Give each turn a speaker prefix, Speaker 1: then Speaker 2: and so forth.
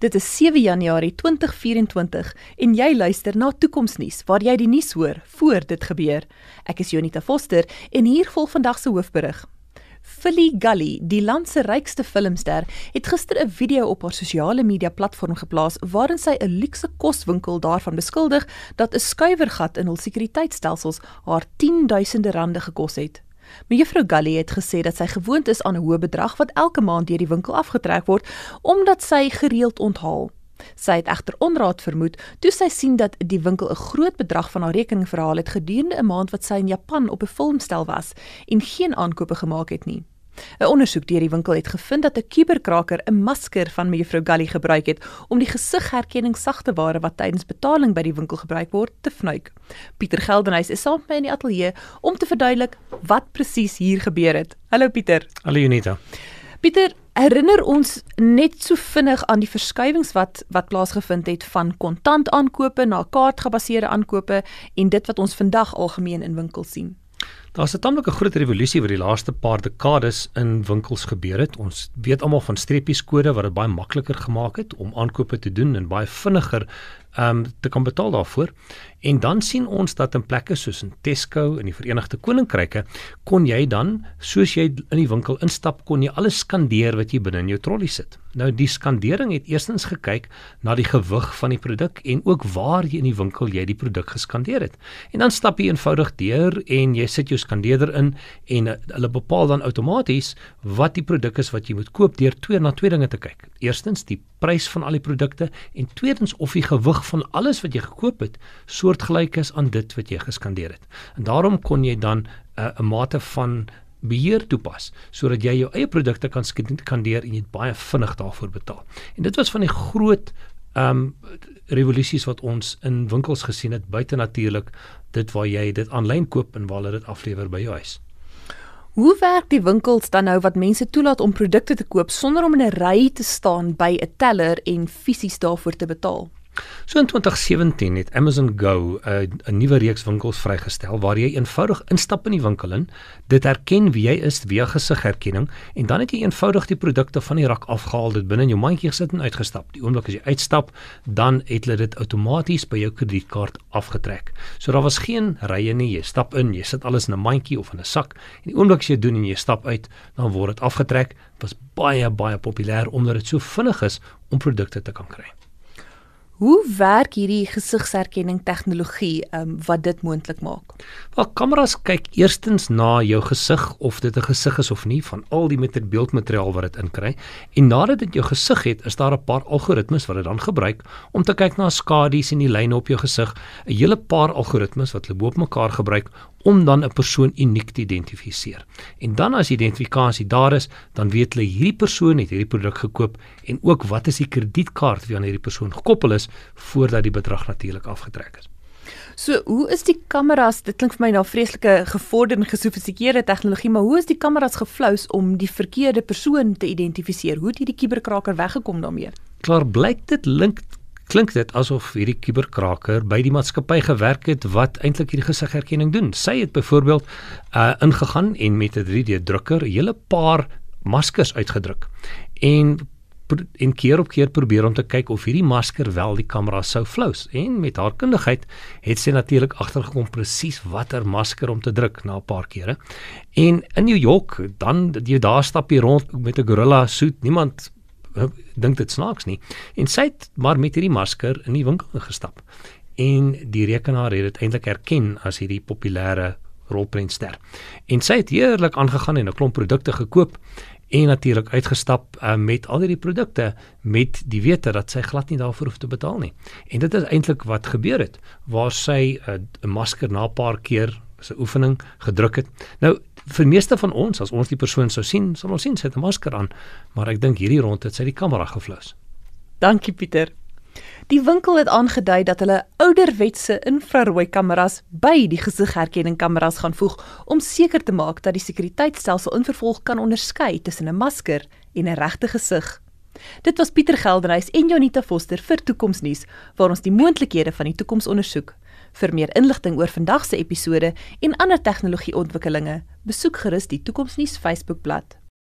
Speaker 1: Dit is 7 Januarie 2024 en jy luister na Toekomsnuus waar jy die nuus hoor voor dit gebeur. Ek is Jonita Foster en hier volg vandag se hoofberig. Philly Gully, die land se rykste filmster, het gister 'n video op haar sosiale media platform geplaas waarin sy 'n luukse koswinkel daarvan beskuldig dat 'n skuiwergat in hul sekuriteitstelsels haar 10 duisende rande gekos het. Mevrou Gully het gesê dat sy gewoond is aan 'n hoë bedrag wat elke maand deur die winkel afgetrek word omdat sy gereeld onthaal. Sy het egter onraad vermoed toe sy sien dat die winkel 'n groot bedrag van haar rekening verhaal het gedurende 'n maand wat sy in Japan op 'n filmstel was en geen aankope gemaak het nie. 'n Ondersoek deur die winkel het gevind dat 'n kuberkraker 'n masker van mevrou Gully gebruik het om die gesigherkenning sagte ware wat tydens betaling by die winkel gebruik word te vnuik. Pieter Geldenhuys is saam met my in die ateljee om te verduidelik wat presies hier gebeur het. Hallo Pieter.
Speaker 2: Hallo Unita.
Speaker 1: Pieter, herinner ons net so vinnig aan die verskywings wat wat plaasgevind het van kontant aankope na kaartgebaseerde aankope en dit wat ons vandag algemeen in winkels sien.
Speaker 2: Daar's 'n tamelike groot revolusie wat die laaste paar dekades in winkels gebeur het. Ons weet almal van streepieskode wat dit baie makliker gemaak het om aankope te doen en baie vinniger ehm um, te kan betaal daarvoor. En dan sien ons dat in plekke soos in Tesco in die Verenigde Koninkryke kon jy dan soos jy in die winkel instap kon jy alles skandeer wat jy binne in jou trolly sit. Nou die skandering het eerstens gekyk na die gewig van die produk en ook waar jy in die winkel jy die produk geskandeer het. En dan stap jy eenvoudig deur en jy sit jou skandeerder in en uh, hulle bepaal dan outomaties wat die produk is wat jy moet koop deur twee na twee dinge te kyk. Eerstens die prys van al die produkte en tweedens of die gewig van alles wat jy gekoop het soortgelyk is aan dit wat jy geskandeer het. En daarom kon jy dan uh, 'n uh, mate van beheer toepas sodat jy jou eie produkte kan skandeer en jy baie vinnig daarvoor betaal. En dit was van die groot um, revolusies wat ons in winkels gesien het buite natuurlik dit waar jy dit aanlyn koop en waar hulle dit aflewer by jou huis.
Speaker 1: Hoe werk die winkels dan nou wat mense toelaat om produkte te koop sonder om in 'n ry te staan by 'n teller en fisies daarvoor te betaal?
Speaker 2: So in 2017 het Amazon Go 'n uh, 'n nuwe reeks winkels vrygestel waar jy eenvoudig instap in die winkel in, dit herken wie jy is via gesigherkenning en dan het jy eenvoudig die produkte van die rak afgehaal, dit binne in jou mandjie gesit en uitgestap. Die oomblik as jy uitstap, dan het hulle dit outomaties by jou kredietkaart afgetrek. So daar was geen rye nie, jy stap in, jy sit alles in 'n mandjie of in 'n sak en die oomblik as jy doen en jy stap uit, dan word dit afgetrek. Dit was baie baie populêr omdat dit so vinnig is om produkte te kan kry.
Speaker 1: Hoe werk hierdie gesigsherkenning tegnologie um, wat dit moontlik maak?
Speaker 2: Wel, kameras kyk eerstens na jou gesig of dit 'n gesig is of nie van al die beeldmateriaal wat dit inkry. En nadat dit jou gesig het, is daar 'n paar algoritmes wat dit dan gebruik om te kyk na skadu's en die lyne op jou gesig, 'n hele paar algoritmes wat hulle bo op mekaar gebruik om dan 'n persoon uniek te identifiseer. En dan as identifikasie daar is, dan weet hulle hierdie persoon het hierdie produk gekoop en ook wat is die kredietkaart wie aan hierdie persoon gekoppel is voordat die bedrag natuurlik afgetrek is.
Speaker 1: So, hoe is die kameras? Dit klink vir my na vreeslike gevorderde gesofistikeerde tegnologie, maar hoe is die kameras gevlous om die verkeerde persoon te identifiseer? Hoe het hierdie kuberkraker weggekom daarmee?
Speaker 2: Klaar blyk dit link klink dit asof hierdie kuberkraker by die maatskappy gewerk het wat eintlik hierdie gesigherkenning doen. Sy het byvoorbeeld uh ingegaan en met 'n 3D drukker 'n hele paar maskers uitgedruk. En en keer op keer probeer om te kyk of hierdie masker wel die kamera sou flous en met haar kundigheid het sy natuurlik agtergekom presies watter masker om te druk na 'n paar kere. En in New York dan jy daar stap jy rond met 'n gorilla soet, niemand dink dit snaaks nie. En sy het maar met hierdie masker in die winkel gestap. En die rekenaar het dit eintlik herken as hierdie populêre rolprentster. En sy het heerlik aangegaan en 'n klomp produkte gekoop en natuurlik uitgestap uh, met al hierdie produkte met die wete dat sy glad nie daarvoor hoef te betaal nie. En dit is eintlik wat gebeur het waar sy uh, 'n masker na 'n paar keer se oefening gedruk het. Nou vir meeste van ons as ons die persoon sou sien, sal ons sien sy het 'n masker aan, maar ek dink hierdie rond het sy die kamera geflous.
Speaker 1: Dankie Pieter. Die winkel het aangedui dat hulle ouderwetse infrarooi kameras by die gesigherkenningkameras gaan voeg om seker te maak dat die sekuriteitstelsel in vervolg kan onderskei tussen 'n masker en 'n regte gesig. Dit was Pieter Geldenhuys en Jonita Foster vir Toekomsnuus waar ons die moontlikhede van die toekoms ondersoek. Vir meer inligting oor vandag se episode en ander tegnologieontwikkelinge, besoek gerus die Toekomsnuus Facebookblad.